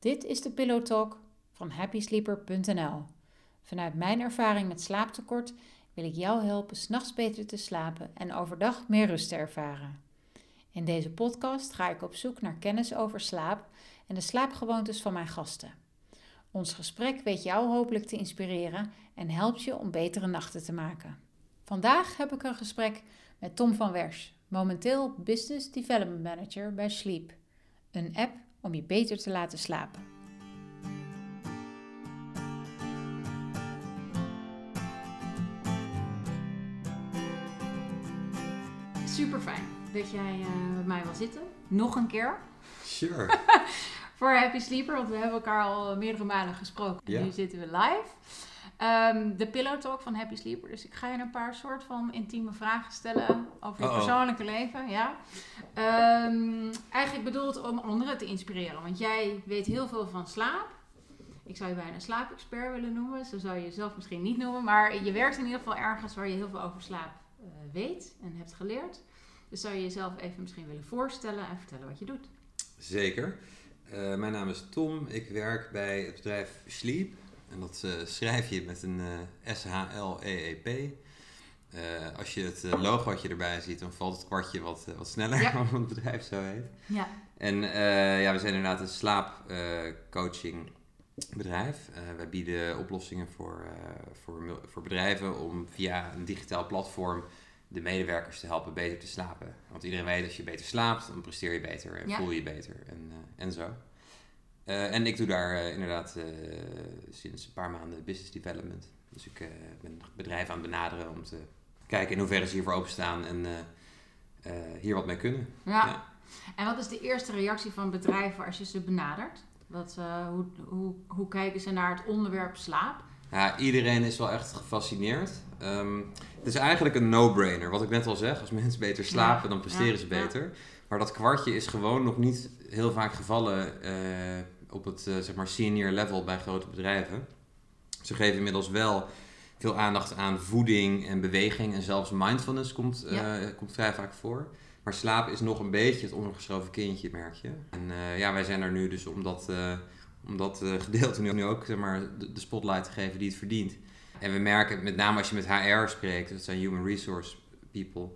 Dit is de Pillow Talk van happysleeper.nl. Vanuit mijn ervaring met slaaptekort wil ik jou helpen s'nachts beter te slapen en overdag meer rust te ervaren. In deze podcast ga ik op zoek naar kennis over slaap en de slaapgewoontes van mijn gasten. Ons gesprek weet jou hopelijk te inspireren en helpt je om betere nachten te maken. Vandaag heb ik een gesprek met Tom van Wers, momenteel Business Development Manager bij Sleep, een app om je beter te laten slapen. Super fijn dat jij uh, met mij wil zitten. Nog een keer. Sure. Voor Happy Sleeper, want we hebben elkaar al meerdere malen gesproken. En nu zitten we live. Um, de Pillow Talk van Happy Sleeper. Dus ik ga je een paar soort van intieme vragen stellen over je Uh-oh. persoonlijke leven. Ja. Um, eigenlijk bedoeld om anderen te inspireren. Want jij weet heel veel van slaap. Ik zou je bijna een slaapexpert willen noemen. Zo zou je jezelf misschien niet noemen. Maar je werkt in ieder geval ergens waar je heel veel over slaap uh, weet en hebt geleerd. Dus zou je jezelf even misschien willen voorstellen en vertellen wat je doet. Zeker. Uh, mijn naam is Tom. Ik werk bij het bedrijf Sleep. En dat uh, schrijf je met een uh, S-H-L-E-E-P. Uh, als je het logootje erbij ziet, dan valt het kwartje wat, wat sneller, ja. het bedrijf zo heet. Ja. En ja, we zijn inderdaad een slaapcoaching bedrijf. wij bieden oplossingen voor, voor, voor bedrijven om via een digitaal platform de medewerkers te helpen beter te slapen. Want iedereen weet, als je beter slaapt, dan presteer je beter en ja. voel je je beter en, en zo. Uh, en ik doe daar uh, inderdaad uh, sinds een paar maanden business development. Dus ik ben bedrijven aan het benaderen om te kijken in hoeverre ze hiervoor openstaan en hier wat mee kunnen. Ja. ja. En wat is de eerste reactie van bedrijven als je ze benadert? Wat, hoe, hoe, hoe kijken ze naar het onderwerp slaap? Ja, iedereen is wel echt gefascineerd. Um, het is eigenlijk een no-brainer. Wat ik net al zeg, als mensen beter slapen, dan presteren ze beter. Maar dat kwartje is gewoon nog niet heel vaak gevallen op het uh, zeg maar senior level bij grote bedrijven. Ze geven inmiddels wel veel aandacht aan voeding en beweging en zelfs mindfulness komt, uh, komt vrij vaak voor. Maar slaap is nog een beetje het ondergeschoven kindje, merk je. En uh, ja, wij zijn er nu dus om dat, om dat gedeelte nu, nu ook zeg maar, de, de, spotlight te geven die het verdient. En we merken, met name als je met HR spreekt, dat zijn human resource people,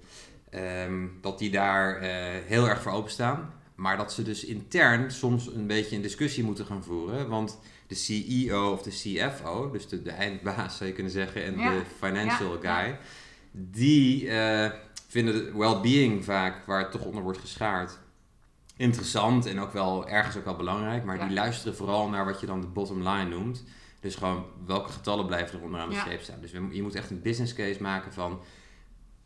um, dat die daar heel erg voor openstaan. Maar dat ze dus intern soms een beetje een discussie moeten gaan voeren. Want de CEO of de CFO, dus de, de eindbaas zou je kunnen zeggen, en de financial ja, guy, die uh, vinden well-being vaak, waar het toch onder wordt geschaard, interessant en ook wel ergens ook wel belangrijk. Maar die luisteren vooral naar wat je dan de bottom line noemt. Dus gewoon welke getallen blijven er onderaan de streep staan. Dus je moet echt een business case maken van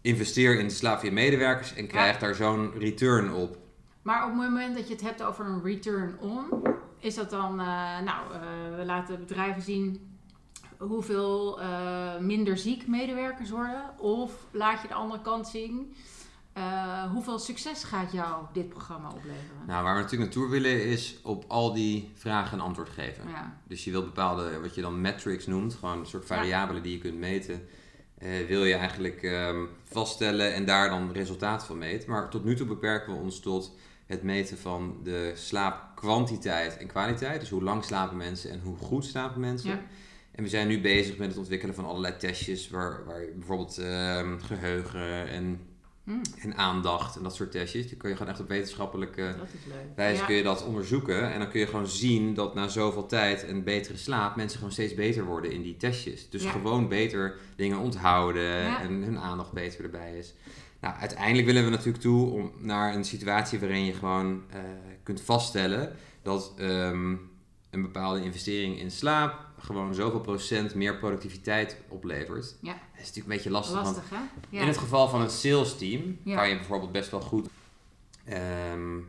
investeer in de slaap van je medewerkers en krijg daar zo'n return op. Maar op het moment dat je het hebt over een return on, is dat dan, uh, nou, uh, we laten bedrijven zien hoeveel uh, minder ziek medewerkers worden? Of laat je de andere kant zien, hoeveel succes gaat jou dit programma opleveren? Nou, waar we natuurlijk naartoe willen is op al die vragen een antwoord geven. Ja. Dus je wilt bepaalde, wat je dan metrics noemt, gewoon een soort variabelen ja. die je kunt meten. Wil je eigenlijk um, vaststellen en daar dan resultaat van meten. Maar tot nu toe beperken we ons tot het meten van de slaapkwantiteit en kwaliteit. Dus hoe lang slapen mensen en hoe goed slapen mensen. Ja. En we zijn nu bezig met het ontwikkelen van allerlei testjes, waar, waar bijvoorbeeld uh, geheugen en, en aandacht en dat soort testjes. Die kun je gewoon echt op wetenschappelijke wijze kun je dat onderzoeken. En dan kun je gewoon zien dat na zoveel tijd en betere slaap mensen gewoon steeds beter worden in die testjes. Dus gewoon beter dingen onthouden en hun aandacht beter erbij is. Nou, uiteindelijk willen we natuurlijk toe om naar een situatie waarin je gewoon uh, kunt vaststellen dat um, een bepaalde investering in slaap gewoon zoveel procent meer productiviteit oplevert. Ja. Dat is natuurlijk een beetje lastig. lastig want ja. In het geval van een sales team ja. kan je bijvoorbeeld best wel goed um,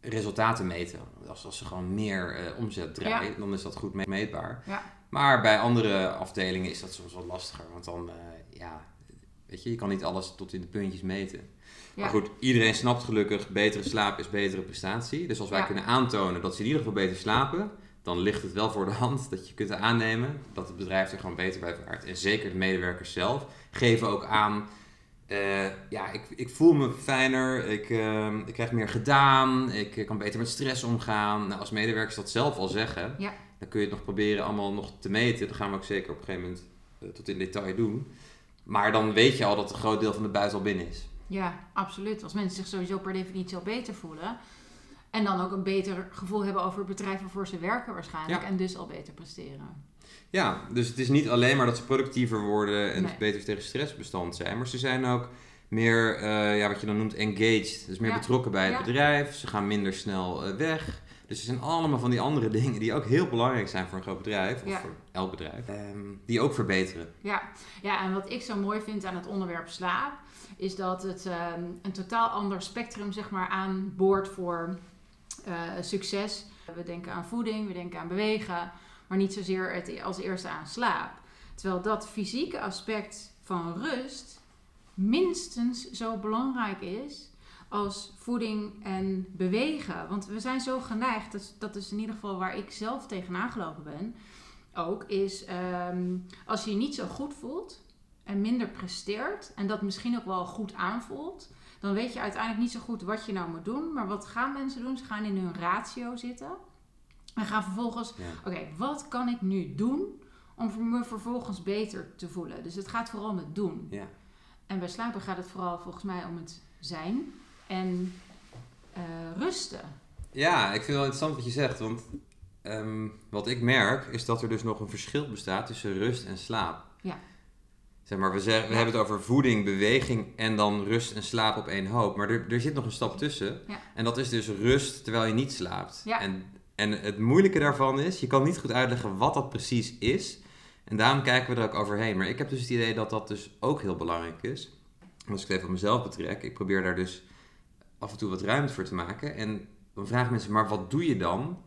resultaten meten. Als, als ze gewoon meer uh, omzet draaien, dan is dat goed meetbaar. Maar bij andere afdelingen is dat soms wat lastiger. Want dan, uh, ja, Weet je, je kan niet alles tot in de puntjes meten. Maar goed, iedereen snapt gelukkig, betere slaap is betere prestatie. Dus als wij kunnen aantonen dat ze in ieder geval beter slapen, dan ligt het wel voor de hand dat je kunt aannemen dat het bedrijf er gewoon beter bij vaart. En zeker de medewerkers zelf geven ook aan Uh, ja, ik, ik voel me fijner, ik, uh, ik krijg meer gedaan, ik kan beter met stress omgaan. Nou, als medewerkers dat zelf al zeggen, ja. dan kun je het nog proberen allemaal nog te meten. Dat gaan we ook zeker op een gegeven moment uh, tot in detail doen. Maar dan weet je al dat een groot deel van de buis al binnen is. Ja, absoluut. Als mensen zich sowieso per definitie al beter voelen. En dan ook een beter gevoel hebben over het bedrijf waarvoor ze werken waarschijnlijk. En dus al beter presteren. Ja, dus het is niet alleen maar dat ze productiever worden en beter tegen stress bestand zijn. Maar ze zijn ook meer, uh, ja, wat je dan noemt, engaged. Dus meer betrokken bij het bedrijf. Ze gaan minder snel uh, weg. Dus er zijn allemaal van die andere dingen die ook heel belangrijk zijn voor een groot bedrijf, of voor elk bedrijf, um, die ook verbeteren. Ja. ja, en wat ik zo mooi vind aan het onderwerp slaap, is dat het um, een totaal ander spectrum zeg maar, aanboort voor uh, succes. We denken aan voeding, we denken aan bewegen, maar niet zozeer het als eerste aan slaap. Terwijl dat fysieke aspect van rust minstens zo belangrijk is als voeding en bewegen. Want we zijn zo geneigd, dat, dat is in ieder geval waar ik zelf tegenaan gelopen ben, ook, is ehm, als je je niet zo goed voelt en minder presteert en dat misschien ook wel goed aanvoelt, dan weet je uiteindelijk niet zo goed wat je nou moet doen. Maar wat gaan mensen doen? Ze gaan in hun ratio zitten en gaan vervolgens, oké, wat kan ik nu doen om me vervolgens beter te voelen? Dus het gaat vooral om het doen. Ja. En bij slapen gaat het vooral volgens mij om het zijn en uh, rusten. Ja, ik vind het wel interessant wat je zegt. Want ehm, wat ik merk is dat er dus nog een verschil bestaat tussen rust en slaap. Ja. Zeg maar, we, zeggen, we hebben het over voeding, beweging en dan rust en slaap op één hoop. Maar er, er zit nog een stap tussen. Ja. En dat is dus rust terwijl je niet slaapt. Ja. En, en het moeilijke daarvan is, je kan niet goed uitleggen wat dat precies is. En daarom kijken we er ook overheen. Maar ik heb dus het idee dat dat dus ook heel belangrijk is. Als ik het even op mezelf betrek, ik probeer daar dus af en toe wat ruimte voor te maken. En dan vragen mensen, maar wat doe je dan?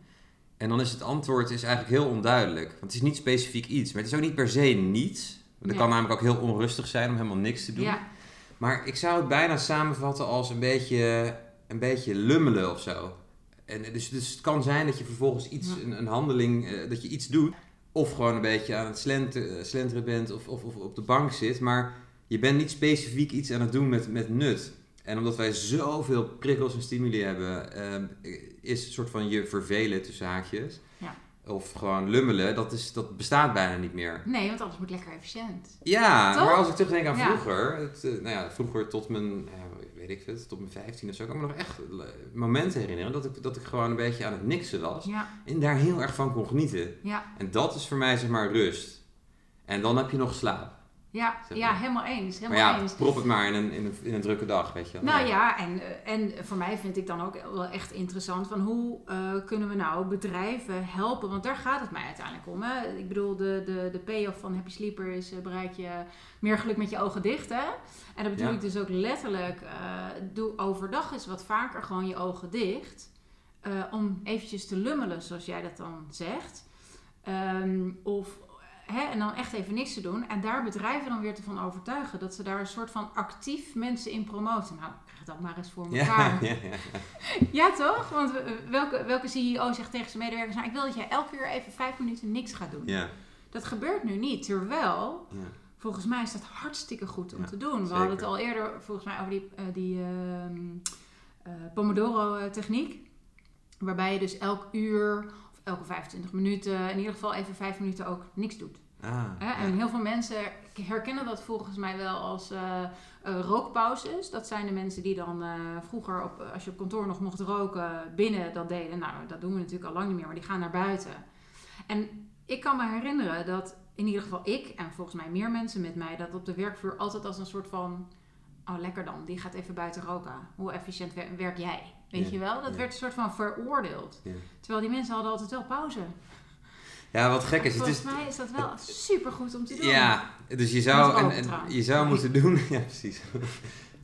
En dan is het antwoord is eigenlijk heel onduidelijk. Want het is niet specifiek iets, maar het is ook niet per se niets. Het kan namelijk ook heel onrustig zijn om helemaal niks te doen. Ja. Maar ik zou het bijna samenvatten als een beetje, een beetje lummelen of zo. En dus, dus het kan zijn dat je vervolgens iets, een, een, handeling, uh, dat je iets doet. Of gewoon een beetje aan het slenteren, slenteren bent of, of, of op de bank zit. Maar je bent niet specifiek iets aan het doen met, met nut. En omdat wij zoveel prikkels en stimuli hebben, ehm, is een soort van je vervelen tussen haakjes. Of gewoon lummelen, dat, is, dat bestaat bijna niet meer. Nee, want alles moet lekker efficiënt. Ja, maar als ik terugdenk aan vroeger, het, eh, nou ja, vroeger tot mijn, weet ik het, tot mijn 15 of zo, kan ik me nog echt momenten herinneren dat ik, dat ik gewoon een beetje aan het niksen was. Ja. En daar heel erg van kon genieten. Ja. En dat is voor mij zeg maar rust. En dan heb je nog slaap. Ja, ja helemaal eens. Helemaal maar ja, eens. prop het maar in een, in, een, in een drukke dag, weet je wel. Nou ja, en, eh, en voor mij vind ik dan ook wel echt interessant van hoe uh, kunnen we nou bedrijven helpen? Want daar gaat het mij uiteindelijk om. Hè? Ik bedoel, de, de, de payoff van Happy Sleeper is uh, bereik je meer geluk met je ogen dicht. Hè? En dat bedoel ik dus ook letterlijk, doe overdag eens wat vaker gewoon je ogen dicht. om eventjes te lummelen, zoals jij dat dan zegt. Um, of Hè, en dan echt even niks te doen. En daar bedrijven dan weer te van overtuigen. Dat ze daar een soort van actief mensen in promoten. Nou, krijg dat maar eens voor elkaar. Ja, ja, ja. ja toch? Want welke, welke CEO zegt tegen zijn medewerkers... Nou, ik wil dat jij elke uur even vijf minuten niks gaat doen. Ja. Dat gebeurt nu niet. Terwijl, volgens mij is dat hartstikke goed om te doen. We hadden het al eerder volgens mij over die, uh, die ehm, eh, Pomodoro-techniek. Waarbij je dus elk uur elke 25 minuten, in ieder geval even 5 minuten ook niks doet. Ah, En heel veel mensen herkennen dat volgens mij wel als uh, uh, rookpauzes. Dat zijn de mensen die dan uh, vroeger, op, als je op kantoor nog mocht roken, binnen dat deden. Nou, dat doen we natuurlijk al lang niet meer, maar die gaan naar buiten. En ik kan me herinneren dat in ieder geval ik, en volgens mij meer mensen met mij, dat op de werkvloer altijd als een soort van oh lekker dan, die gaat even buiten roken. Hoe efficiënt werk jij? Weet je wel? Dat werd een soort van veroordeeld. Terwijl die mensen hadden altijd wel pauze. Ja, wat gek is. Volgens het is, mij is dat wel super goed om te doen. Ja, dus je zou, en, en, je zou moeten doen. Ja, precies.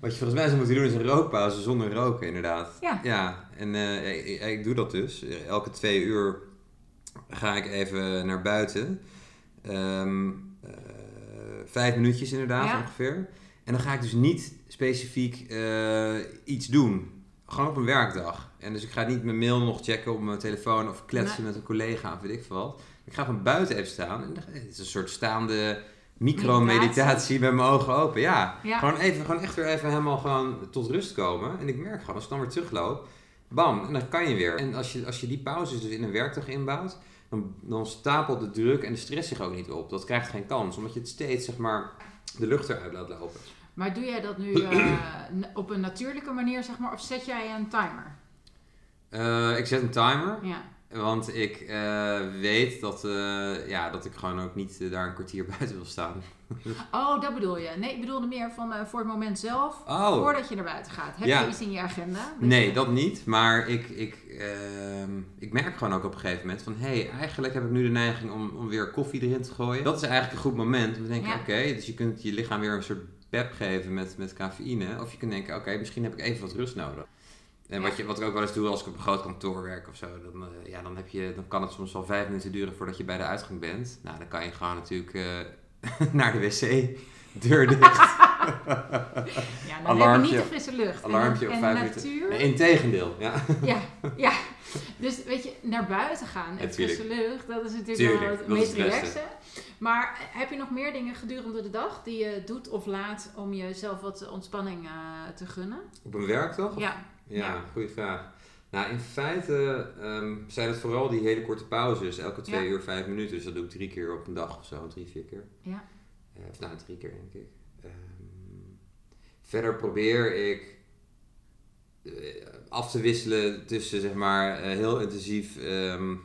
Wat je volgens mij zou moeten doen is een rookpauze zonder roken, inderdaad. Ja. Ja, en uh, ik, ik, doe dat dus. Elke twee uur ga ik even naar buiten. Um, uh, vijf minuutjes inderdaad ongeveer. En dan ga ik dus niet specifiek uh, iets doen. Gewoon op een werkdag. En dus ik ga niet mijn mail nog checken op mijn telefoon of kletsen met een collega of weet ik veel wat. Ik ga gewoon buiten even staan. En het is een soort staande micro-meditatie met mijn ogen open. Ja. gewoon even, gewoon echt weer even helemaal gewoon tot rust komen. En ik merk gewoon, als ik dan weer terugloop, bam, en dan kan je weer. En als je, als je die pauzes dus in een werkdag inbouwt, dan, dan stapelt de druk en de stress zich ook niet op. Dat krijgt geen kans, omdat je het steeds, zeg maar, de lucht eruit laat lopen. Maar doe jij dat nu uh, op een natuurlijke manier, zeg maar, of zet jij een timer? Uh, ik zet een timer. Ja. Want ik uh, weet dat, ja, dat ik gewoon ook niet daar een kwartier buiten wil staan. oh, dat bedoel je. Nee, ik bedoelde meer van voor het moment zelf, oh. voordat je naar buiten gaat. Heb je iets in je agenda? Nee, dat niet. Maar ik, ik, ehm, ik merk gewoon ook op een gegeven moment van... hé, hey, eigenlijk heb ik nu de neiging om, om weer koffie erin te gooien. Dat is eigenlijk een goed moment om te denken... oké, dus je kunt je lichaam weer een soort pep geven met, met cafeïne. Of je kunt denken, oké, misschien heb ik even wat rust nodig. En wat, je, wat ik ook wel eens doe als ik op een groot kantoor werk of zo, dan, uh, ja, dan, heb je, dan kan het soms wel vijf minuten duren voordat je bij de uitgang bent. Nou, dan kan je gewoon natuurlijk uh, naar de wc, deur dicht. ja, dan heb je niet de frisse lucht. Alarmpje en, vijf minuten. Nee, integendeel, ja. ja. Ja, dus weet je, naar buiten gaan en frisse lucht, dat is natuurlijk Tuurlijk, wel het meest relaxen. Maar heb je nog meer dingen gedurende de dag die je doet of laat om jezelf wat ontspanning uh, te gunnen? Op een werkdag? Ja. Ja, goede vraag. Nou, in feite um, zijn het vooral die hele korte pauzes, elke twee uur, vijf minuten. Dus dat doe ik drie keer op een dag of zo, drie, vier keer. Ja. Uh, of nou, drie keer denk ik. Um, verder probeer ik uh, af te wisselen tussen, zeg maar, uh, heel intensief um,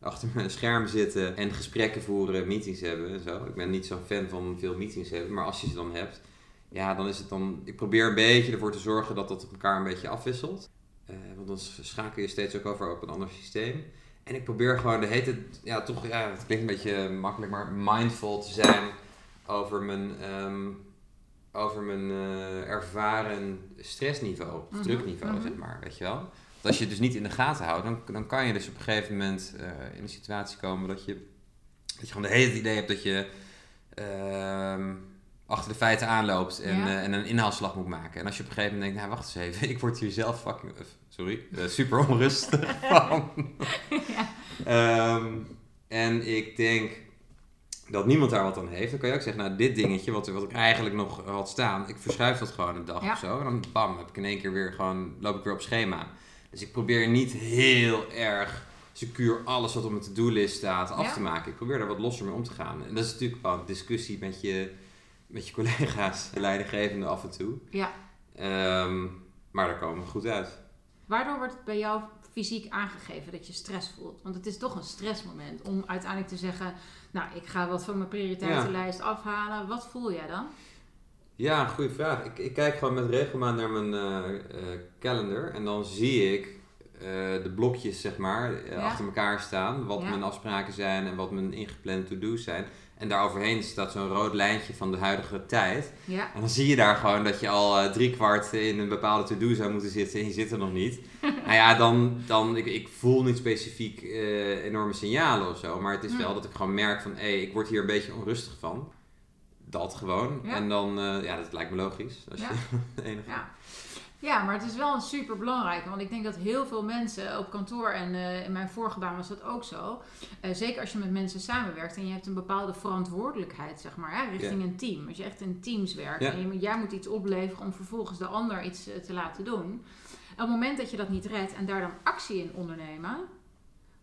achter mijn scherm zitten en gesprekken voeren, meetings hebben en zo. Ik ben niet zo'n fan van veel meetings hebben, maar als je ze dan hebt, ja, dan is het dan. Ik probeer een beetje ervoor te zorgen dat dat elkaar een beetje afwisselt. Uh, want dan schakel je steeds ook over op een ander systeem. En ik probeer gewoon de hele ja, toch, ja, het klinkt een beetje makkelijk, maar mindful te zijn over mijn, um, over mijn uh, ervaren stressniveau, of mhm, drukniveau, mhm. zeg maar, weet je wel. Want als je het dus niet in de gaten houdt, dan, dan kan je dus op een gegeven moment uh, in een situatie komen dat je, dat je gewoon de hele idee hebt dat je. Uh, achter de feiten aanloopt en, uh, en een inhaalslag moet maken. En als je op een gegeven moment denkt, nou wacht eens even, ik word hier zelf fucking, uh, sorry, super onrustig van. ja. um, en ik denk dat niemand daar wat aan heeft. Dan kan je ook zeggen, nou dit dingetje wat, wat ik eigenlijk nog had staan, ik verschuif dat gewoon een dag ja. of zo. En dan bam, heb ik in één keer weer gewoon, loop ik weer op schema. Dus ik probeer niet heel erg secuur alles wat op mijn to-do-list staat af ja. te maken. Ik probeer daar wat losser mee om te gaan. En dat is natuurlijk wel een discussie met je met je collega's, de leidinggevende af en toe. Ja. Um, maar daar komen we goed uit. Waardoor wordt het bij jou fysiek aangegeven dat je stress voelt? Want het is toch een stressmoment om uiteindelijk te zeggen... nou, ik ga wat van mijn prioriteitenlijst afhalen. Wat voel jij dan? Ja, goede vraag. Ik, ik kijk gewoon met regelmaat naar mijn uh, uh, calendar en dan zie ik uh, de blokjes, zeg maar, ja. achter elkaar staan. Wat ja. mijn afspraken zijn en wat mijn ingeplande to-do's zijn. En daaroverheen staat zo'n rood lijntje van de huidige tijd. Ja. En dan zie je daar gewoon dat je al drie kwart in een bepaalde to-do zou moeten zitten en je zit er nog niet. nou ja, dan, dan ik, ik voel niet specifiek enorme signalen of zo. Maar het is wel dat ik gewoon merk van, hé, hey, ik word hier een beetje onrustig van. Dat gewoon. Ja. En dan, uh, ja, dat lijkt me logisch. Als je enige... Ja. Ja, maar het is wel een super belangrijke. Want ik denk dat heel veel mensen op kantoor en uh, in mijn vorige baan was dat ook zo. Uh, zeker als je met mensen samenwerkt en je hebt een bepaalde verantwoordelijkheid, zeg maar, hè, richting ja. een team. Als je echt in teams werkt ja. en je, jij moet iets opleveren om vervolgens de ander iets te laten doen. Op het moment dat je dat niet redt en daar dan actie in ondernemen,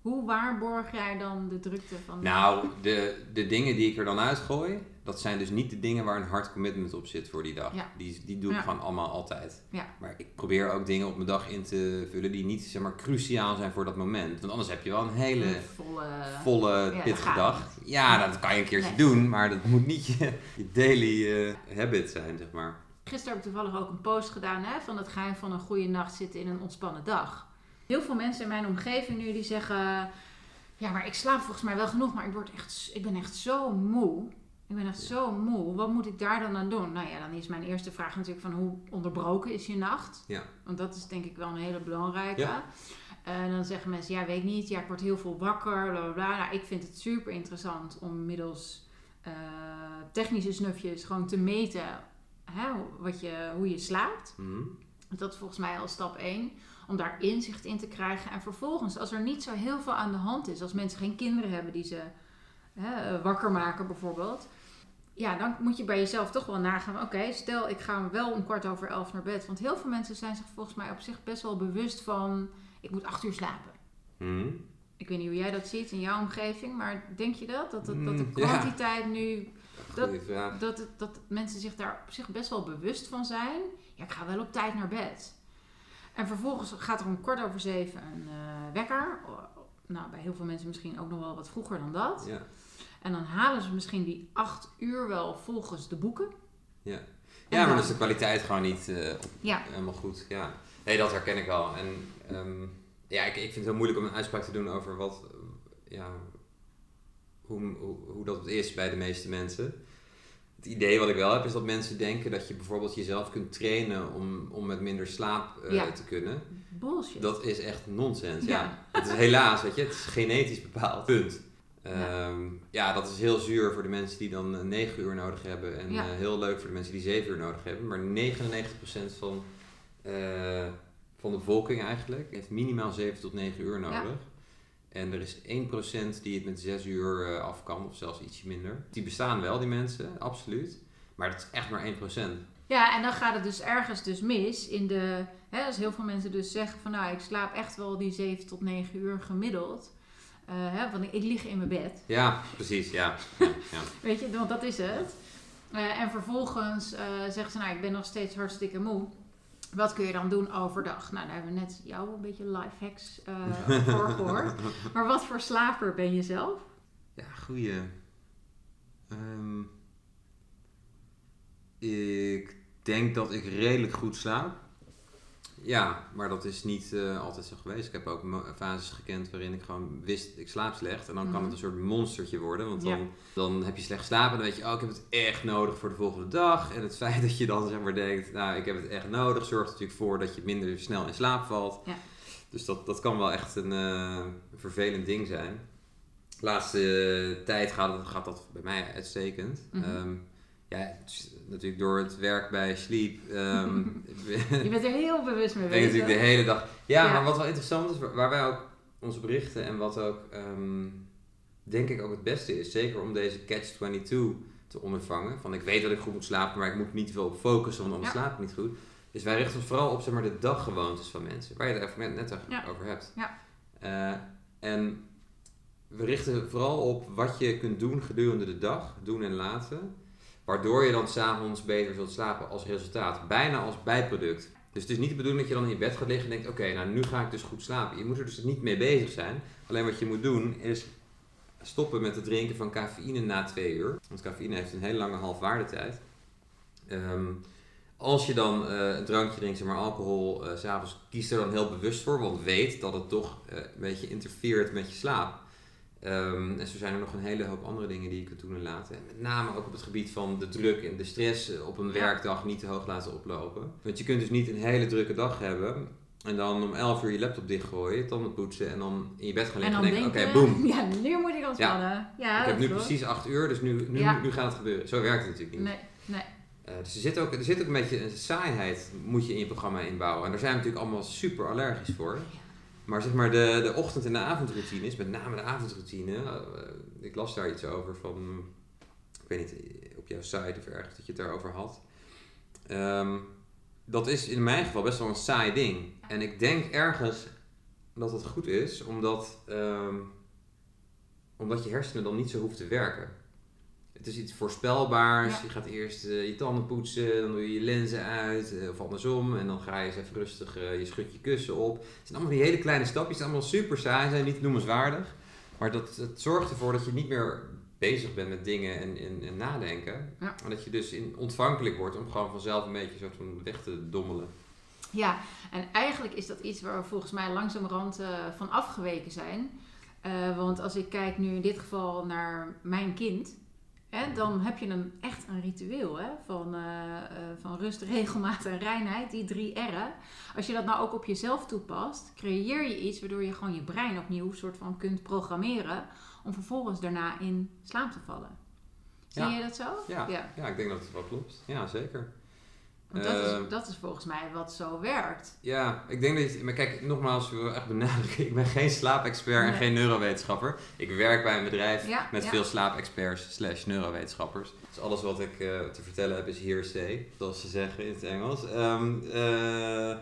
hoe waarborg jij dan de drukte van? Nou, de, de dingen die ik er dan uitgooi, dat zijn dus niet de dingen waar een hard commitment op zit voor die dag. Ja. Die, die doe ik ja. gewoon allemaal altijd. Ja. Maar ik probeer ook dingen op mijn dag in te vullen die niet zeg maar, cruciaal zijn voor dat moment. Want anders heb je wel een hele een volle, volle pittige dag. Ja, dat kan je een keertje nee. doen, maar dat moet niet je, je daily uh, habit zijn, zeg maar. Gisteren heb ik toevallig ook een post gedaan hè, van het geheim van een goede nacht zitten in een ontspannen dag. Heel veel mensen in mijn omgeving nu die zeggen... Ja, maar ik slaap volgens mij wel genoeg, maar ik, word echt, ik ben echt zo moe. Ik ben echt zo moe. Wat moet ik daar dan aan doen? Nou ja, dan is mijn eerste vraag natuurlijk van hoe onderbroken is je nacht? Ja. Want dat is denk ik wel een hele belangrijke. Ja. En dan zeggen mensen, ja, weet niet, ja, ik word heel veel wakker, bla bla bla. Nou, ik vind het super interessant om middels uh, technische snufjes gewoon te meten hè, wat je, hoe je slaapt. Mm. Dat is volgens mij al stap 1 om daar inzicht in te krijgen. En vervolgens, als er niet zo heel veel aan de hand is, als mensen geen kinderen hebben die ze hè, wakker maken bijvoorbeeld, ja, dan moet je bij jezelf toch wel nagaan. Oké, stel ik ga wel om kwart over elf naar bed. Want heel veel mensen zijn zich volgens mij op zich best wel bewust van... ik moet acht uur slapen. Mhm. Ik weet niet hoe jij dat ziet in jouw omgeving, maar denk je dat? Dat, dat, dat de kwantiteit nu. Dat, dat, dat mensen zich daar op zich best wel bewust van zijn. Ja, ik ga wel op tijd naar bed. En vervolgens gaat er om kwart over zeven een uh, wekker. Nou, bij heel veel mensen misschien ook nog wel wat vroeger dan dat. Ja. En dan halen ze misschien die acht uur wel volgens de boeken. Ja, ja maar dan is de kwaliteit gewoon niet uh, ja. helemaal goed. Ja. Nee, dat herken ik wel. En um, ja, ik, ik vind het heel moeilijk om een uitspraak te doen over wat, ja, hoe, hoe, hoe dat is bij de meeste mensen. Het idee wat ik wel heb is dat mensen denken dat je bijvoorbeeld jezelf kunt trainen om, om met minder slaap uh, te kunnen. Bullshit. Dat is echt nonsens. Ja. ja. Het is helaas, weet je, het is genetisch bepaald. Punt. Ja. Um, ja. dat is heel zuur voor de mensen die dan 9 uur nodig hebben. En uh, heel leuk voor de mensen die 7 uur nodig hebben. Maar 99% van uh, van de bevolking eigenlijk heeft minimaal 7 tot 9 uur nodig. En er is 1% die het met 6 uur uh, af kan, of zelfs ietsje minder. Die bestaan wel, die mensen, absoluut. Maar dat is echt maar 1%. Ja, en dan gaat het dus ergens dus mis in de... Hè, als heel veel mensen dus zeggen van nou, ik slaap echt wel die 7 tot 9 uur gemiddeld. Uh, hè, want ik, ik lig in mijn bed. Ja, precies, ja. ja, ja. Weet je, want dat is het. Uh, en vervolgens zeggen ze nou, ik ben nog steeds hartstikke moe. Wat kun je dan doen overdag? Nou, daar hebben we net jou een beetje life hacks uh, voor gehoord. Maar wat voor slaper ben je zelf? Ja, goeie. Um, ik denk dat ik redelijk goed slaap. Ja, maar dat is niet uh, altijd zo geweest. Ik heb ook fases gekend waarin ik gewoon wist, ik slaap slecht. En dan kan het mhm. een soort monstertje worden. Want dan, dan heb je slecht slapen en dan weet je, oh, ik heb het echt nodig voor de volgende dag. En het feit dat je dan zeg maar denkt, nou, ik heb het echt nodig, zorgt natuurlijk voor dat je minder snel in slaap valt. Ja. Dus dat, dat kan wel echt een uh, vervelend ding zijn. De laatste tijd gaat, gaat dat bij mij uitstekend. Mm -hmm. Ja, natuurlijk door het werk bij Sleep. Um, je bent er heel bewust mee bezig. natuurlijk de hele dag. Ja, maar wat wel interessant is, waar wij ook onze berichten en wat ook um, denk ik ook het beste is, zeker om deze Catch-22 te ondervangen. Van ik weet dat ik goed moet slapen, maar ik moet niet veel focussen, want anders slaap ik niet goed. Dus wij richten ons vooral op zeg maar, de daggewoontes van mensen, waar je het even net over hebt. Ja. Uh, en we richten vooral op wat je kunt doen gedurende de dag, doen en laten Waardoor je dan s'avonds beter zult slapen als resultaat. Bijna als bijproduct. Dus het is niet de bedoeling dat je dan in je bed gaat liggen en denkt: Oké, nou nu ga ik dus goed slapen. Je moet er dus niet mee bezig zijn. Alleen wat je moet doen is stoppen met het drinken van cafeïne na twee uur. Want cafeïne heeft een hele lange halfwaardetijd. Um, als je dan uh, een drankje drinkt, zeg maar alcohol, uh, s'avonds, kies er dan heel bewust voor. Want weet dat het toch uh, een beetje interfereert met je slaap. Um, en zo zijn er nog een hele hoop andere dingen die je kunt doen en laten. En met name ook op het gebied van de druk en de stress eh, op een werkdag niet te hoog laten oplopen. Want je kunt dus niet een hele drukke dag hebben en dan om 11 uur je laptop dichtgooien, tanden poetsen en dan in je bed gaan liggen en, denken, oké, okay, boom. Ja, nu moet ik ontspannen. Ja, ja ik heb nu precies 8 uur, dus nu, nu, nu gaat het gebeuren. Zo werkt het natuurlijk niet. Nee, nee. Uh, dus er zit, ook, er zit ook een beetje een saaiheid moet je in je programma inbouwen. En daar zijn we natuurlijk allemaal super allergisch voor. Maar zeg maar de, de ochtend- en de avondroutines, met name de avondroutine, uh, ik las daar iets over van, ik weet niet, op jouw site of ergens dat je het daarover had. Um, dat is in mijn geval best wel een saai ding. En ik denk ergens dat het goed is, omdat, um, omdat je hersenen dan niet zo hoeft te werken. Het is iets voorspelbaars. Je gaat eerst uh, je tanden poetsen, dan doe je je lenzen uit, uh, of andersom. En dan ga je eens even rustig, uh, je schud je kussen op. Het zijn allemaal die hele kleine stapjes, allemaal super saai, zijn niet noemenswaardig. Maar dat, het zorgt ervoor dat je niet meer bezig bent met dingen en, en, en nadenken. Ja. En dat je dus in, ontvankelijk wordt om gewoon vanzelf een beetje soort van weg te dommelen. Ja, en eigenlijk is dat iets waar we volgens mij langzamerhand van afgeweken zijn. want als ik kijk nu in dit geval naar mijn kind Hè, dan heb je een, echt een ritueel hè, van, uh, uh, van rust, regelmaat en reinheid, die drie R'en. Als je dat nou ook op jezelf toepast, creëer je iets waardoor je gewoon je brein opnieuw soort van kunt programmeren om vervolgens daarna in slaap te vallen. Zie je dat zo? Ja, ja. ja ik denk dat het wel klopt. Ja, zeker. Want dat, is, ehm, dat is volgens mij wat zo werkt. Ja, ik denk dat je... Maar kijk, nogmaals, ik wil echt benadrukken. Ik ben geen slaapexpert en geen neurowetenschapper. Ik werk bij een bedrijf met veel slaapexperts slash neurowetenschappers. Dus alles wat ik uh, te vertellen heb is hearsay, zoals ze zeggen in het Engels. Um, uh,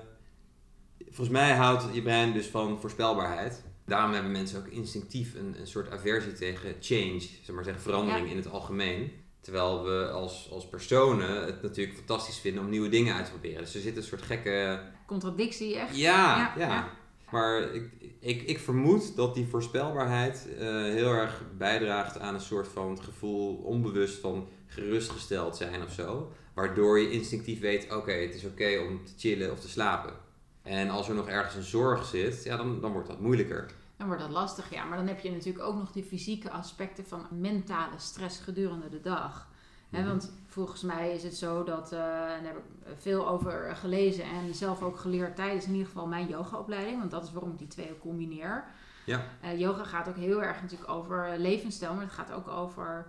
volgens mij houdt je brein dus van voorspelbaarheid. Daarom hebben mensen ook instinctief een, een soort aversie tegen change, zeg maar zeggen verandering in het algemeen. Terwijl we als, als personen het natuurlijk fantastisch vinden om nieuwe dingen uit te proberen. Dus er zit een soort gekke... Contradictie echt. Ja, ja. Maar ik, ik, ik vermoed dat die voorspelbaarheid uh, heel erg bijdraagt aan een soort van gevoel onbewust van gerustgesteld zijn of zo. Waardoor je instinctief weet, oké, het is oké om te chillen of te slapen. En als er nog ergens een zorg zit, ja, dan, dan wordt dat moeilijker. Dan wordt dat lastig, ja. Maar dan heb je natuurlijk ook nog die fysieke aspecten van mentale stress gedurende de dag. Mhm. want volgens mij is het zo dat, uh, daar heb ik veel over gelezen en zelf ook geleerd tijdens in ieder geval mijn yogaopleiding, want dat is waarom ik die twee combineer. Ja. Uh, yoga gaat ook heel erg natuurlijk over levensstijl, maar het gaat ook over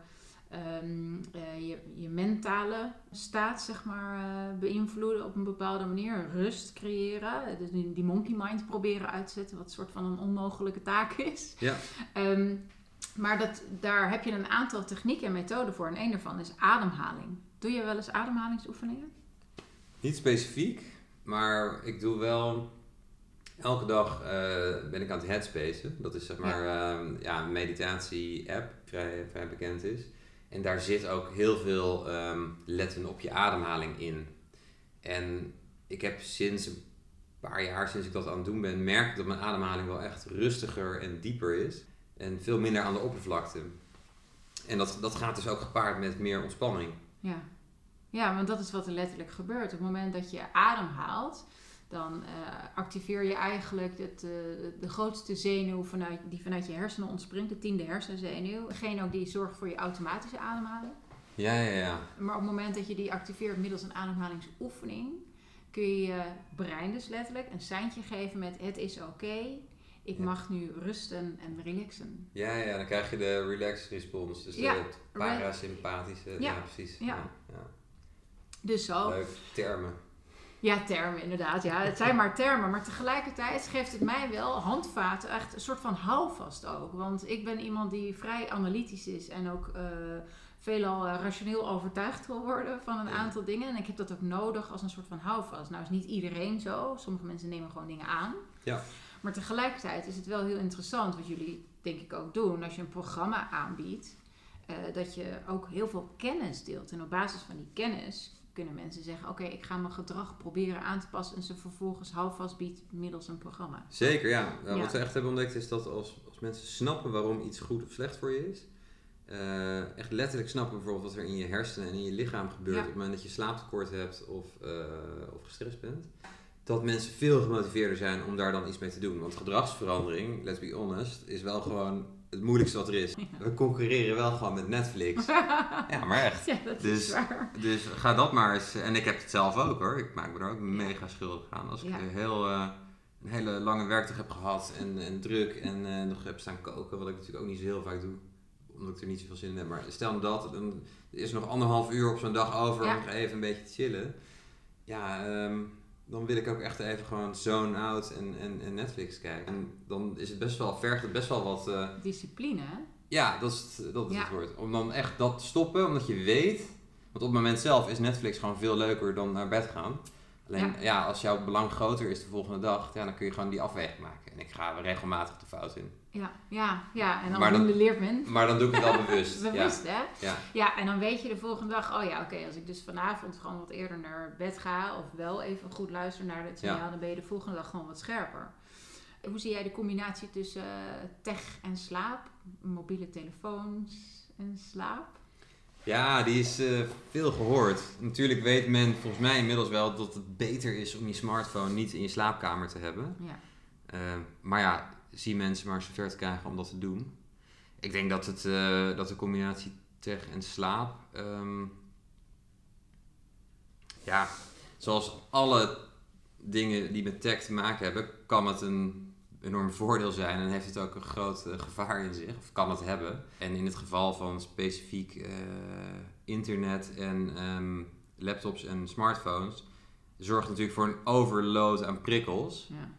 um, je, je mentale staat, zeg maar, uh, beïnvloeden op een bepaalde manier. Rust creëren. Dus die, monkey mind proberen uit te zetten, wat een soort van een onmogelijke taak is. Ja. Um, maar dat, daar heb je een aantal technieken en methoden voor. En een daarvan is ademhaling. Doe je wel eens ademhalingsoefeningen? Niet specifiek, maar ik doe wel elke dag uh, ben ik aan het headspacen. Dat is zeg maar ja. Uh, ja een meditatie-app, vrij, vrij bekend is. En daar zit ook heel veel um, letten op je ademhaling in. En ik heb sinds een paar jaar, sinds ik dat aan het doen ben, merk dat mijn ademhaling wel echt rustiger en dieper is. En veel minder aan de oppervlakte. En dat, dat gaat dus ook gepaard met meer ontspanning. Ja. ja, want dat is wat er letterlijk gebeurt. Op het moment dat je ademhaalt, dan uh, activeer je eigenlijk het, uh, de grootste zenuw vanuit, die vanuit je hersenen ontspringt, de tiende hersenzenuw. Degene ook die zorgt voor je automatische ademhaling. Ja, ja, ja. Maar op het moment dat je die activeert middels een ademhalingsoefening, kun je je brein dus letterlijk een seintje geven met het is oké. ik mag nu rusten en relaxen. Ja, ja, dan krijg je de relax response. Dus ja, de parasympathische. Ja, ja precies. Ja. ja. Dus zo. Leuk, termen. Ja, termen inderdaad. Ja. Het zijn maar termen. Maar tegelijkertijd geeft het mij wel handvaten, echt een soort van houvast ook. Want ik ben iemand die vrij analytisch is en ook uh, veelal uh, rationeel overtuigd wil worden van een aantal dingen. En ik heb dat ook nodig als een soort van houvast. Nou is niet iedereen zo. Sommige mensen nemen gewoon dingen aan. Ja. Maar tegelijkertijd is het wel heel interessant wat jullie denk ik ook doen. Als je een programma aanbiedt, uh, dat je ook heel veel kennis deelt. En op basis van die kennis kunnen mensen zeggen: Oké, ik ga mijn gedrag proberen aan te passen en ze vervolgens houvast biedt middels een programma. Zeker, ja. Nou, wat we echt hebben ontdekt is dat als, als mensen snappen waarom iets goed of slecht voor je is, uh, echt letterlijk snappen bijvoorbeeld wat er in je hersenen en in je lichaam gebeurt op het moment dat je slaaptekort hebt of, uh, of gestrest bent, dat mensen veel gemotiveerder zijn om daar dan iets mee te doen. Want gedragsverandering, let's be honest, is wel gewoon het moeilijkste wat er is. We concurreren wel gewoon met Netflix. ja, maar echt. Ja, dat dus, is waar. Dus ga dat maar eens. En ik heb het zelf ook hoor. Ik maak me er ook mega schuldig aan. Als ik heel, uh, een hele lange werkdag heb gehad en, en druk en uh, nog heb staan koken, wat ik natuurlijk ook niet zo heel vaak doe omdat ik er niet zoveel zin in heb. Maar stel me dat, dan is er nog anderhalf uur op zo'n dag over om even een beetje te chillen. Ja, um, dan wil ik ook echt even gewoon zone out en, en, en Netflix kijken. En dan is het best wel, vergt het best wel wat... Uh, Discipline, hè? Ja, dat is, dat is het woord. Om dan echt dat te stoppen, omdat je weet... Want op het moment zelf is Netflix gewoon veel leuker dan naar bed gaan. Alleen, ja. als jouw belang groter is de volgende dag, ja, dan kun je gewoon die afweging maken. En ik ga regelmatig de fout in. Ja, ja, ja. En dan, dan leert men. Maar dan doe ik het al bewust. bewust, ja. hè? Ja. ja, en dan weet je de volgende dag, oh ja, oké, als ik dus vanavond gewoon wat eerder naar bed ga, of wel even goed luister naar het signaal, dan ben je de volgende dag gewoon wat scherper. Hoe zie jij de combinatie tussen uh, tech en slaap? Mobiele telefoons en slaap? Ja, die is uh, veel gehoord. Natuurlijk weet men volgens mij inmiddels wel dat het beter is om je smartphone niet in je slaapkamer te hebben. Ja. Uh, maar ja, zie mensen maar zover te krijgen om dat te doen. Ik denk dat, het, uh, dat de combinatie tech en slaap. Um, ja, zoals alle dingen die met tech te maken hebben, kan het een enorm voordeel zijn en heeft het ook een groot uh, gevaar in zich, of kan het hebben. En in het geval van specifiek uh, internet en um, laptops en smartphones zorgt natuurlijk voor een overload aan prikkels. Ja.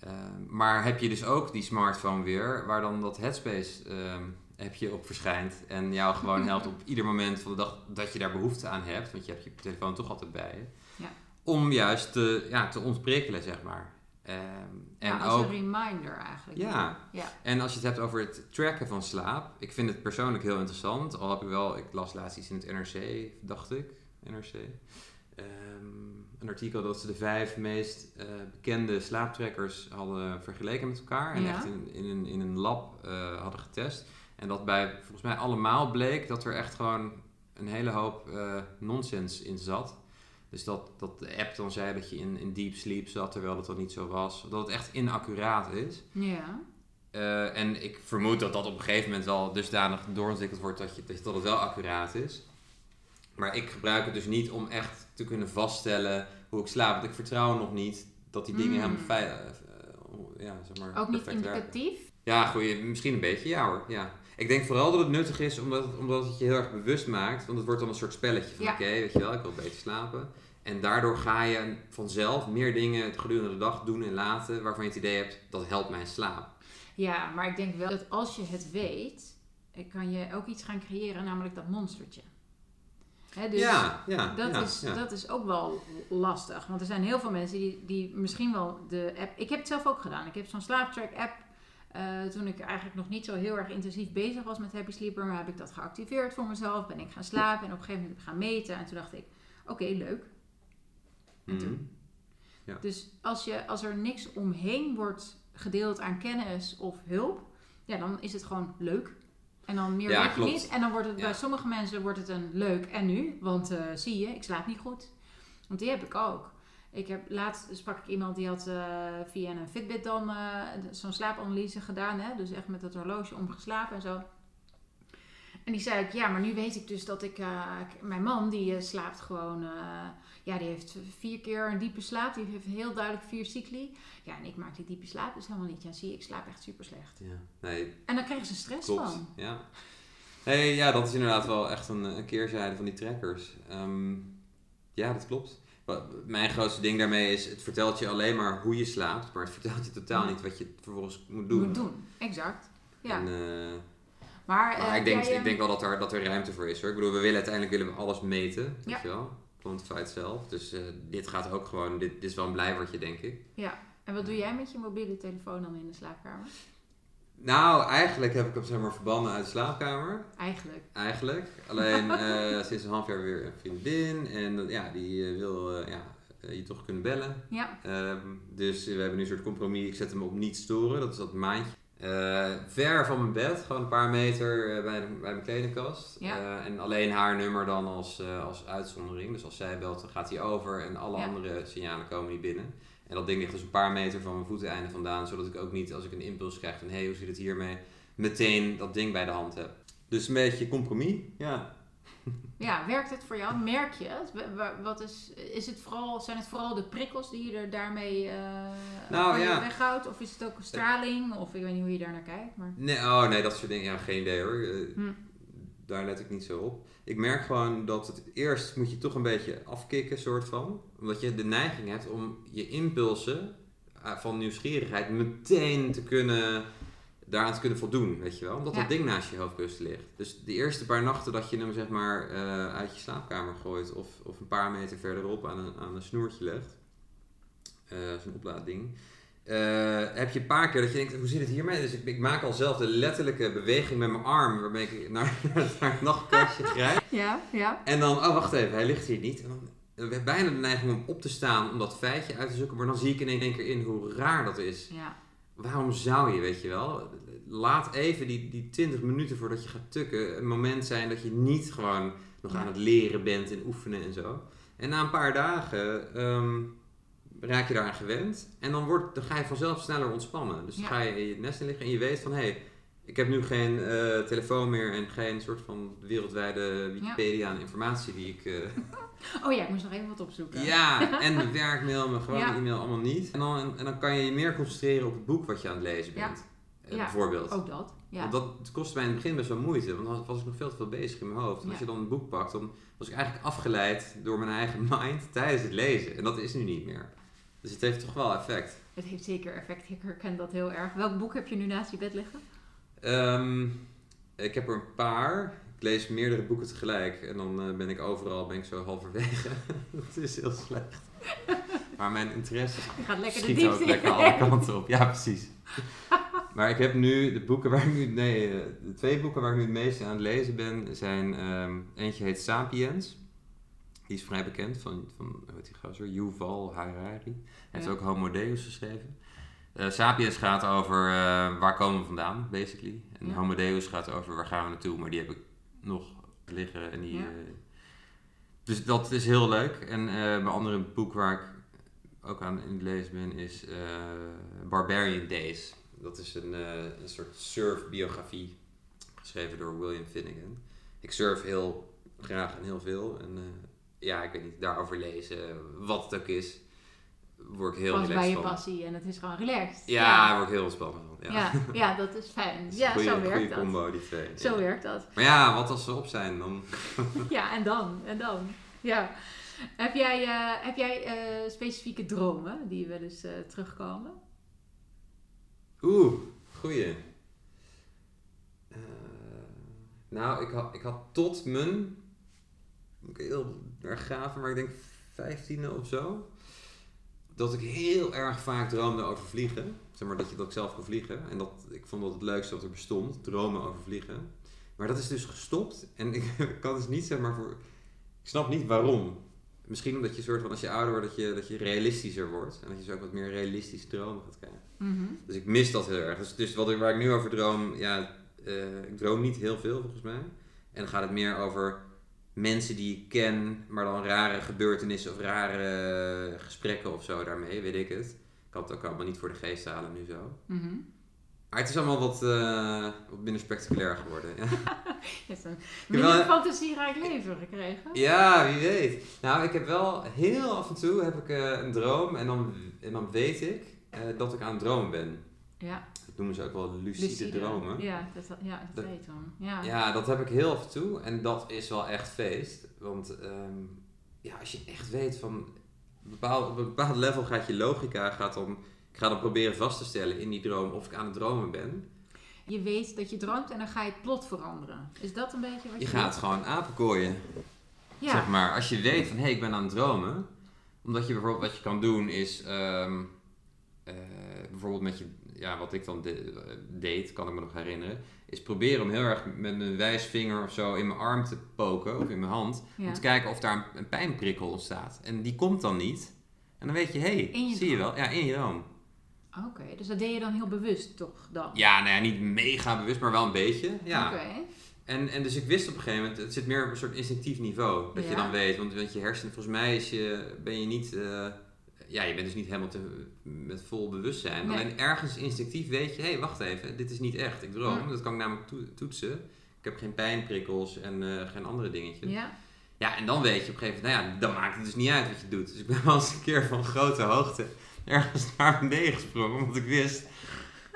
Ehm, maar heb je dus ook die smartphone weer, waar dan dat headspace ehm, heb je op verschijnt en jou gewoon helpt op ieder moment van de dag dat je daar behoefte aan hebt, want je hebt je telefoon toch altijd bij je, ja. om juist te, ja, te ontprikkelen, zeg maar. Um, en ja, als ook, een reminder eigenlijk. Ja. ja, en als je het hebt over het tracken van slaap, ik vind het persoonlijk heel interessant, al heb ik wel, ik las laatst iets in het NRC, dacht ik, NRC, een artikel dat ze de vijf meest uh, bekende slaaptrekkers hadden vergeleken met elkaar. En echt in, in, een, in een lab uh, hadden getest. En dat bij volgens mij allemaal bleek dat er echt gewoon een hele hoop uh, nonsens in zat. Dus dat, dat de app dan zei dat je in, in deep sleep zat, terwijl dat dat niet zo was. Dat het echt inaccuraat is. Ja. en ik vermoed dat dat op een gegeven moment wel dusdanig doorontwikkeld wordt dat, je, dat het wel accuraat is. Maar ik gebruik het dus niet om echt te kunnen vaststellen hoe ik slaap. Want ik vertrouw nog niet dat die dingen mm. helemaal veilig... Uh, ja, zeg maar, Ook niet indicatief? Werken. Ja, goeie, misschien een beetje, ja hoor. Ja. Ik denk vooral dat het nuttig is omdat het, omdat het je heel erg bewust maakt. Want het wordt dan een soort spelletje van oké, weet je wel, ik wil beter slapen. En daardoor ga je vanzelf meer dingen gedurende de dag doen en laten waarvan je het idee hebt dat helpt mijn slaap. Ja, maar ik denk wel dat als je het weet, kan je ook iets gaan creëren, namelijk dat monstertje dus ja, ja, dat, is, dat is ook wel lastig. Want er zijn heel veel mensen die, die misschien wel de app... Ik heb het zelf ook gedaan. Ik heb zo'n slaaptrack app. Uh, toen ik eigenlijk nog niet zo heel erg intensief bezig was met Happy Sleeper, maar heb ik dat geactiveerd voor mezelf. Ben ik gaan slapen en op een gegeven moment gaan meten. En toen dacht ik, oké, leuk. En mhm. toen. Ja. Dus als, je, als er niks omheen wordt gedeeld aan kennis of hulp, ja, dan is het gewoon leuk. En dan meer ja, je niet. En dan wordt het bij sommige mensen wordt het een leuk en nu. Want uh, zie je, ik slaap niet goed. Want die heb ik ook. Ik heb laatst sprak ik iemand die had uh, via een Fitbit dan uh, zo'n slaapanalyse gedaan. Hè? Dus echt met het horloge omgeslapen en zo. En die zei ik, ja, maar nu weet ik dus dat ik, mijn man die slaapt gewoon ja, die heeft vier keer een diepe slaap. Die heeft heel duidelijk vier cycli. Ja, en ik maak die diepe slaap dus helemaal niet. Ja, zie je, ik slaap echt super slecht. Ja, nee. En dan krijgen ze stress van. Ja. Nee, ja, dat is inderdaad wel echt een, een keerzijde van die trackers. Ehm, ja, dat klopt. Mijn grootste ding daarmee is, het vertelt je alleen maar hoe je slaapt, maar het vertelt je totaal niet wat je vervolgens moet doen. Moet doen, exact. Ja. En, uh, maar, maar uh, ik, denk, ik denk wel dat er, dat er ruimte voor is hoor. Ik bedoel, we willen uiteindelijk willen we alles meten, weet ja. je wel quantified zelf. Dus uh, dit gaat ook gewoon, dit, dit is wel een blijvertje, denk ik. Ja, en wat doe jij met je mobiele telefoon dan in de slaapkamer? Nou, eigenlijk heb ik hem zeg maar verbannen uit de slaapkamer. Eigenlijk? Eigenlijk. Alleen uh, sinds een half jaar weer een vriendin. En ja, die uh, wil ja, je toch kunnen bellen. Ja. Ehm, dus we hebben nu een soort compromis. Ik zet hem op niet storen. Dat is dat maandje. Uh, ver van mijn bed, gewoon een paar meter uh, bij, de, bij mijn kledingkast. Uh, en alleen haar nummer dan als, als uitzondering. Dus als zij belt, dan gaat hij over en alle andere signalen komen niet binnen. En dat ding ligt dus een paar meter van mijn voeteneinde vandaan, zodat ik ook niet als ik een impuls krijg van hé, hey, hoe zit het hiermee, meteen dat ding bij de hand heb. Dus een beetje compromis, ja. Ja, werkt het voor jou? Merk je het? Wat is, is het vooral, zijn het vooral de prikkels die je er daarmee uh, nou, ja. weghoudt? Of is het ook straling? Of ik weet niet hoe je daar naar kijkt. Maar... Nee, oh nee, dat soort dingen. Ja, geen idee hoor. Eh, hm. Daar let ik niet zo op. Ik merk gewoon dat het eerst moet je toch een beetje afkicken, soort van. Omdat je de neiging hebt om je impulsen eh, van nieuwsgierigheid meteen te kunnen daaraan te kunnen voldoen, weet je wel. Omdat dat ding naast je hoofdkussen ligt. Dus de eerste paar nachten dat je hem zeg maar uh, uit je slaapkamer gooit of, of een paar meter verderop aan een, aan een snoertje legt, uh, zo'n oplaadding, uh, heb je een paar keer dat je denkt, hoe zit het hiermee? Dus ik, ik, maak al zelf de letterlijke beweging met mijn arm waarmee ik naar, naar het nachtkastje grijp. Ja, ja. En dan, oh wacht even, hij ligt hier niet. En dan heb ik bijna de neiging om op te staan om dat feitje uit te zoeken, maar dan zie ik in één keer in hoe raar dat is. Ja waarom zou je, weet je wel? Laat even die, die 20 minuten voordat je gaat tukken een moment zijn dat je niet gewoon nog aan het leren bent en oefenen en zo. En na een paar dagen um, raak je daaraan gewend en dan, wordt, dan ga je vanzelf sneller ontspannen. Dus dan ga je in je nest in liggen en je weet van hé, hey, ik heb nu geen uh, telefoon meer en geen soort van wereldwijde Wikipedia aan informatie die ik. Uh... Oh ja, ik moest nog even wat opzoeken. Ja, en mijn werkmail, mijn gewone e-mail allemaal niet. En dan, en dan kan je je meer concentreren op het boek wat je aan het lezen bent. Ja. Uh, bijvoorbeeld. Ook dat. Ja. Want dat kostte mij in het begin best wel moeite, want dan was ik nog veel te veel bezig in mijn hoofd. En als je dan een boek pakt, dan was ik eigenlijk afgeleid door mijn eigen mind tijdens het lezen. En dat is nu niet meer. Dus het heeft toch wel effect. Het heeft zeker effect. Ik herken dat heel erg. Welk boek heb je nu naast je bed liggen? Ehm, ik heb er een paar. Ik lees meerdere boeken tegelijk en dan eh, ben ik overal ben ik zo halverwege. dat is heel slecht. Maar mijn interesse gaat lekker schiet ook lekker alle kanten op. Ja, precies. maar ik heb nu de boeken waar ik nu, nee, eh, de twee boeken waar ik nu het meeste aan het lezen ben, zijn, um, eentje heet Sapiens. Die is vrij bekend van, van hoe heet die gozer? Yuval Harari. Hij heeft ook Homo Deus geschreven. Uh, Sapiens gaat over uh, waar komen we vandaan, basically. En ja. Homo Deus gaat over waar gaan we naartoe, maar die heb ik nog liggen. En die, ja. uh, dus dat is heel leuk. En mijn andere boek waar ik ook aan in het lezen ben is Barbarian Days. Dat is een, een soort surfbiografie geschreven door William Finnegan. Ik surf heel graag en heel veel. En ja, ik weet niet, daarover lezen, wat het ook is word ik heel Pas bij je passie en het is gewoon relaxed. Ja, ja. word ik heel ontspannen van. Ja. ja. Ja, dat is fijn. ja, goeie, zo werkt dat. combo, die twee. Zo werkt dat. Maar ja, wat als ze op zijn dan? ja, en dan, en dan. Ja. Heb jij, uh, heb jij uh, specifieke dromen die wel eens uh, terugkomen? Oeh, goeie. nou, ik had, ik had tot mijn, heel erg gaaf, maar ik denk vijftiende of zo dat ik heel erg vaak droomde over vliegen. Zeg maar dat je dat ik zelf kon vliegen. En dat, ik vond dat het leukste wat er bestond, dromen over vliegen. Maar dat is dus gestopt. En ik kan dus niet zeg maar voor. Ik snap niet waarom. Misschien omdat je soort van als je ouder wordt, dat je, dat je realistischer wordt. En dat je zo ook wat meer realistische dromen gaat krijgen. Mhm. Dus ik mis dat heel erg. Dus, dus wat ik, waar ik nu over droom, ja, uh, ik droom niet heel veel volgens mij. En dan gaat het meer over mensen die ik ken, maar dan rare gebeurtenissen of rare gesprekken of zo daarmee, weet ik het. Ik had het ook allemaal niet voor de geest halen nu zo. Mhm. Maar het is allemaal wat, uh, wat minder spectaculair geworden. Ja. je hebt een minder fantasierijk leven gekregen. Ja, wie weet. Nou, ik heb wel heel af en toe heb ik, uh, een droom en dan, en dan weet ik uh, dat ik aan het dromen ben. Ja noemen ze ook wel lucide, dromen. Ja, dat, ja, dat, weet dan. Ja. ja, dat heb ik heel af en toe. En dat is wel echt feest. Want ehm, ja, als je echt weet van... Bepaald, op een bepaald level gaat je logica... Gaat om, ik ga dan proberen vast te stellen in die droom of ik aan het dromen ben. Je weet dat je droomt en dan ga je het plot veranderen. Is dat een beetje wat je Je gaat doet? gewoon apenkooien. Ja. Zeg maar, als je weet van hé, hey, ik ben aan het dromen. Omdat je bijvoorbeeld wat je kan doen is... Ehm, eh, bijvoorbeeld met je ja, wat ik dan deed, kan ik me nog herinneren, is proberen om heel erg met mijn wijsvinger of zo in mijn arm te poken of in mijn hand. Om te kijken of daar een, pijnprikkel ontstaat. En die komt dan niet. En dan weet je, hé, hey, zie je wel? Ja, in je droom. Oké, dus dat deed je dan heel bewust toch dan? Ja, nou ja, niet mega bewust, maar wel een beetje. Ja. Oké. En, en dus ik wist op een gegeven moment, het zit meer op een soort instinctief niveau. Dat je dan weet, want, want je hersenen, volgens mij is je, ben je niet... Uh, ja, je bent dus niet helemaal te, met vol bewustzijn. Nee. Alleen ergens instinctief weet je, hé, hey, wacht even, dit is niet echt. Ik droom. Dat kan ik namelijk toetsen. Ik heb geen pijnprikkels en uh, geen andere dingetjes. Ja. Ja, en dan weet je op een gegeven moment, nou ja, dan maakt het dus niet uit wat je doet. Dus ik ben wel eens een keer van grote hoogte ergens naar beneden gesprongen, omdat ik wist,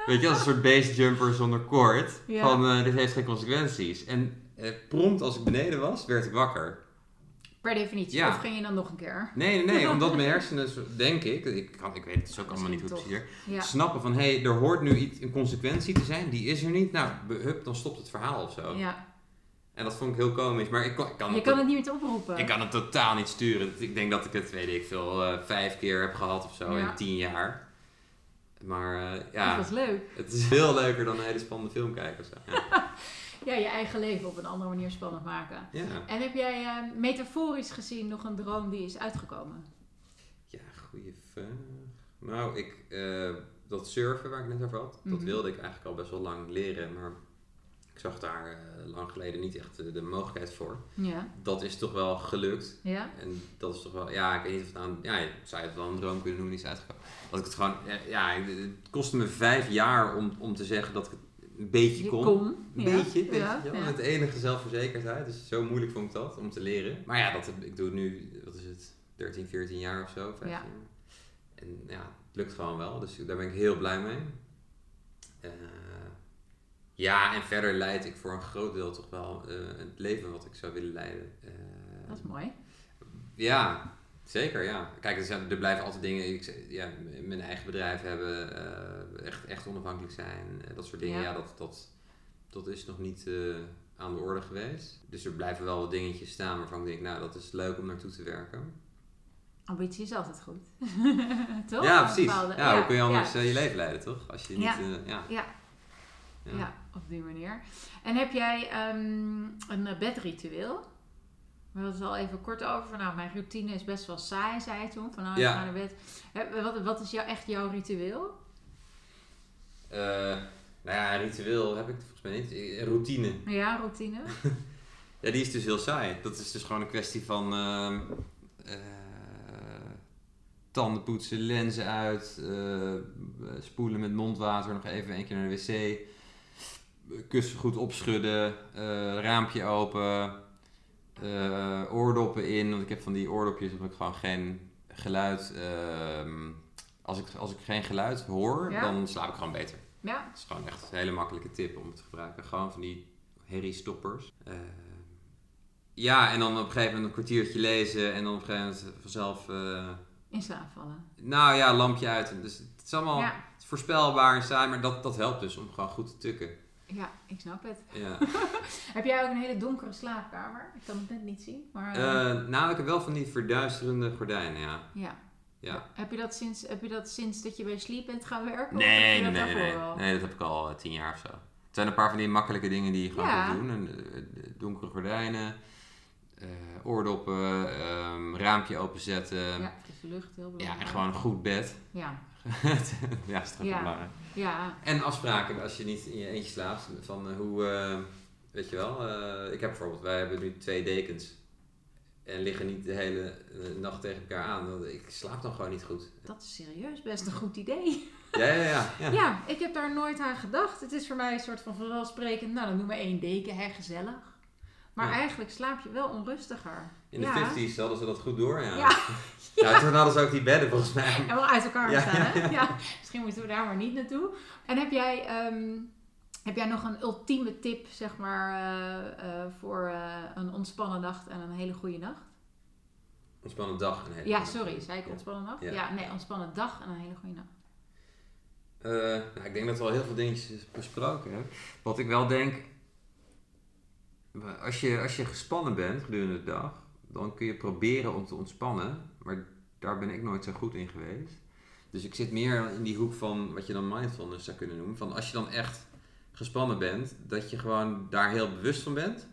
weet je, als een soort basejumper zonder koord, van uh, dit heeft geen consequenties. En uh, prompt als ik beneden was, werd ik wakker. Per definitie. Of ging je dan nog een keer? Nee, nee, nee. omdat mijn hersenen, denk ik, ik, kan, ik weet het dus ook allemaal niet hoe precies ja. snappen van, hé, hey, er hoort nu iets, een consequentie te zijn, die is er niet. Nou, hup, dan stopt het verhaal of zo. Ja. En dat vond ik heel komisch, maar ik, ik kan Je het, kan het niet meer oproepen. Ik kan het totaal niet sturen. Ik denk dat ik het, weet ik veel, uh, vijf keer heb gehad of zo in tien jaar. Maar uh, ja. Dat was leuk. Het is veel leuker dan een hele spannende film kijken of zo. Ja. je eigen leven op een andere manier spannend maken. Ja. En heb jij uh, metaforisch gezien nog een droom die is uitgekomen? Ja, goede vraag. Nou, ik, uh, dat surfen waar ik net over had, dat mhm. wilde ik eigenlijk al best wel lang leren, maar ik zag daar uh, lang geleden niet echt de, de, mogelijkheid voor. Ja. Dat is toch wel gelukt. Ja. En dat is toch wel, ja, ik weet niet of het aan, ja, zou je het wel een droom kunnen noemen, die is uitgekomen. Dat ik het gewoon, ja, het kostte me vijf jaar om, om te zeggen dat ik het een beetje kon. kon. Een ja. beetje, weet ja, je Met enige zelfverzekerdheid. Dus zo moeilijk vond ik dat om te leren. Maar ja, dat, ik doe het nu, wat is het, 13, 14 jaar of zo, 15 jaar. En ja, het lukt gewoon wel. Dus daar ben ik heel blij mee. Uh, Ja, en verder leid ik voor een groot deel toch wel uh, het leven wat ik zou willen leiden. Uh, dat is mooi. Ja, zeker. Ja. Kijk, er, zijn, er blijven altijd dingen. Ik, ja, mijn eigen bedrijf hebben, uh, echt, echt onafhankelijk zijn, dat soort dingen. Ja, dat, dat, dat is nog niet aan de orde geweest. Dus er blijven wel wat dingetjes staan waarvan ik denk, nou, dat is leuk om naartoe te werken. Ambitie is altijd goed. toch? Ja, precies. ja, ja, hoe kun je anders je leven leiden, toch? Als je niet... ja. ja. Ja. op die manier. En heb jij um, een eh, bedritueel? We hadden het al even kort over. Nou, mijn routine is best wel saai, zei je toen. Van nou, ja. naar bed. Wat, wat is jou, echt jouw ritueel? Uh, nou ja, ritueel heb ik volgens mij niet. Eh, routine. Ja, routine. ja, die is dus heel saai. Dat is dus gewoon een kwestie van... Uh, tanden poetsen, lenzen uit, spoelen met mondwater, nog even een keer naar de wc kussen goed opschudden, uh, raampje open, uh, oordoppen in. Want ik heb van die oordopjes heb ik gewoon geen geluid. Uh, als, ik, als ik geen geluid hoor, dan slaap ik gewoon beter. Ja. Dat is gewoon echt een hele makkelijke tip om het te gebruiken. Gewoon van die herriestoppers. Uh, ja, en dan op een gegeven moment een kwartiertje lezen en dan op een gegeven moment vanzelf... in slaap vallen. Nou ja, lampje uit. Dus het is allemaal voorspelbaar en saai, maar dat, dat helpt dus om gewoon goed te tukken. Ja, ik snap het. Ja. heb jij ook een hele donkere slaapkamer? Ik kan het net niet zien. Maar, uh, nou, ik heb wel van die verduisterende gordijnen, ja. Ja. ja. Heb, je dat sinds, heb je dat sinds dat je bij Sleep bent gaan werken? Nee, nee, nee, nee. nee, dat heb ik al uh, tien jaar of zo. Het zijn een paar van die makkelijke dingen die je gewoon ja. doen. En, donkere gordijnen, oordoppen, um, raampje openzetten. Ja, frisse lucht, heel belangrijk. Ja, en gewoon een goed bed. Ja. ja, straks ja. belangrijk. Ja. En afspraken als je niet in je eentje slaapt. Van uh, hoe, uh, weet je wel, uh, ik heb bijvoorbeeld, wij hebben nu twee dekens. En liggen niet de hele nacht tegen elkaar aan. Ik slaap dan gewoon niet goed. Dat is serieus best een goed idee. Ja, ja, ja. Ja, ja ik heb daar nooit aan gedacht. Het is voor mij een soort van vanzelfsprekend, nou dan noem maar één deken, hè, gezellig. Maar eigenlijk slaap je wel onrustiger. In de ja. 50s hadden ze dat goed door, ja. Ja. ja. toen hadden ze ook die bedden volgens mij. En wel uit elkaar staan, hè? Ja. Misschien moeten we daar maar niet naartoe. En heb jij, um, heb jij nog een ultieme tip, zeg maar, uh, uh, voor uh, een ontspannen nacht en een hele goede nacht? Ontspannen dag en een hele Ja, sorry, zei ik ontspannen nacht? Ja. nee, ontspannen dag en een hele goede nacht. nou, ik denk dat we al heel veel dingetjes besproken hebben. Wat ik wel denk, als je, als je gespannen bent gedurende de dag, dan kun je proberen om te ontspannen. Maar daar ben ik nooit zo goed in geweest. Dus ik zit meer in die hoek van wat je dan mindfulness zou kunnen noemen. Van als je dan echt gespannen bent, dat je gewoon daar heel bewust van bent.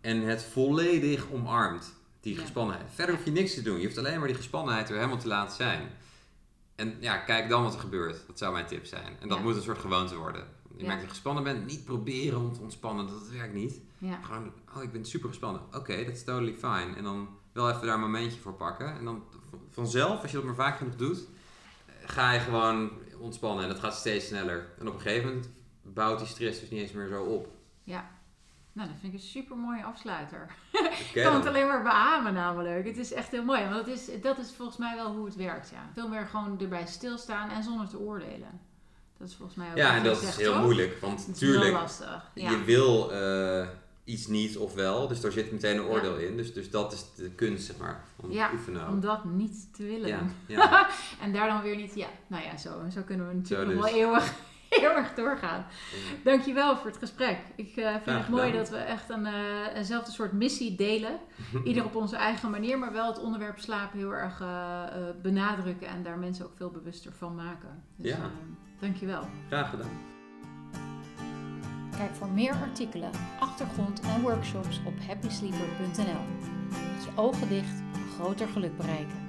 En het volledig omarmt, die gespannenheid. Verder hoef je niks te doen. Je hoeft alleen maar die gespannenheid er helemaal te laten zijn. En ja, kijk dan wat er gebeurt. Dat zou mijn tip zijn. En dat moet een soort gewoonte worden. Je merkt dat je gespannen bent, niet proberen om te ontspannen. Dat werkt niet. Ja. Gewoon, oh, ik ben super gespannen. Oké, dat is totally fine. En dan wel even daar een momentje voor pakken. En dan vanzelf, als je dat maar vaak genoeg doet, ga je gewoon ontspannen. En dat gaat steeds sneller. En op een gegeven moment bouwt die stress dus niet eens meer zo op. Ja. Nou, dat vind ik een super mooie afsluiter. ik kan het alleen maar beamen namelijk. Het is echt heel mooi. Want dat is, dat is volgens mij wel hoe het werkt. Ja. Veel meer gewoon erbij stilstaan en zonder te oordelen. Dat is volgens mij ook Ja, en dat is heel moeilijk. Want natuurlijk, je wil uh, iets niet of wel. Dus daar zit meteen een oordeel in. Dus, dus dat is de kunst, zeg maar, om ja, oefenen. om dat niet te willen. Ja, en daar dan weer niet, ja, nou ja, zo, zo kunnen we natuurlijk nog wel dus. eeuwig, eeuwig doorgaan. Dankjewel voor het gesprek. Ik uh, vind het mooi dat we echt een, uh, eenzelfde soort missie delen. Ieder op onze eigen manier, maar wel het onderwerp slapen heel erg benadrukken. En daar mensen ook veel bewuster van maken. Dus, ja. Dankjewel. Graag gedaan. Kijk voor meer artikelen, achtergrond en workshops op happysleeper.nl. Met je ogen dicht, groter geluk bereiken.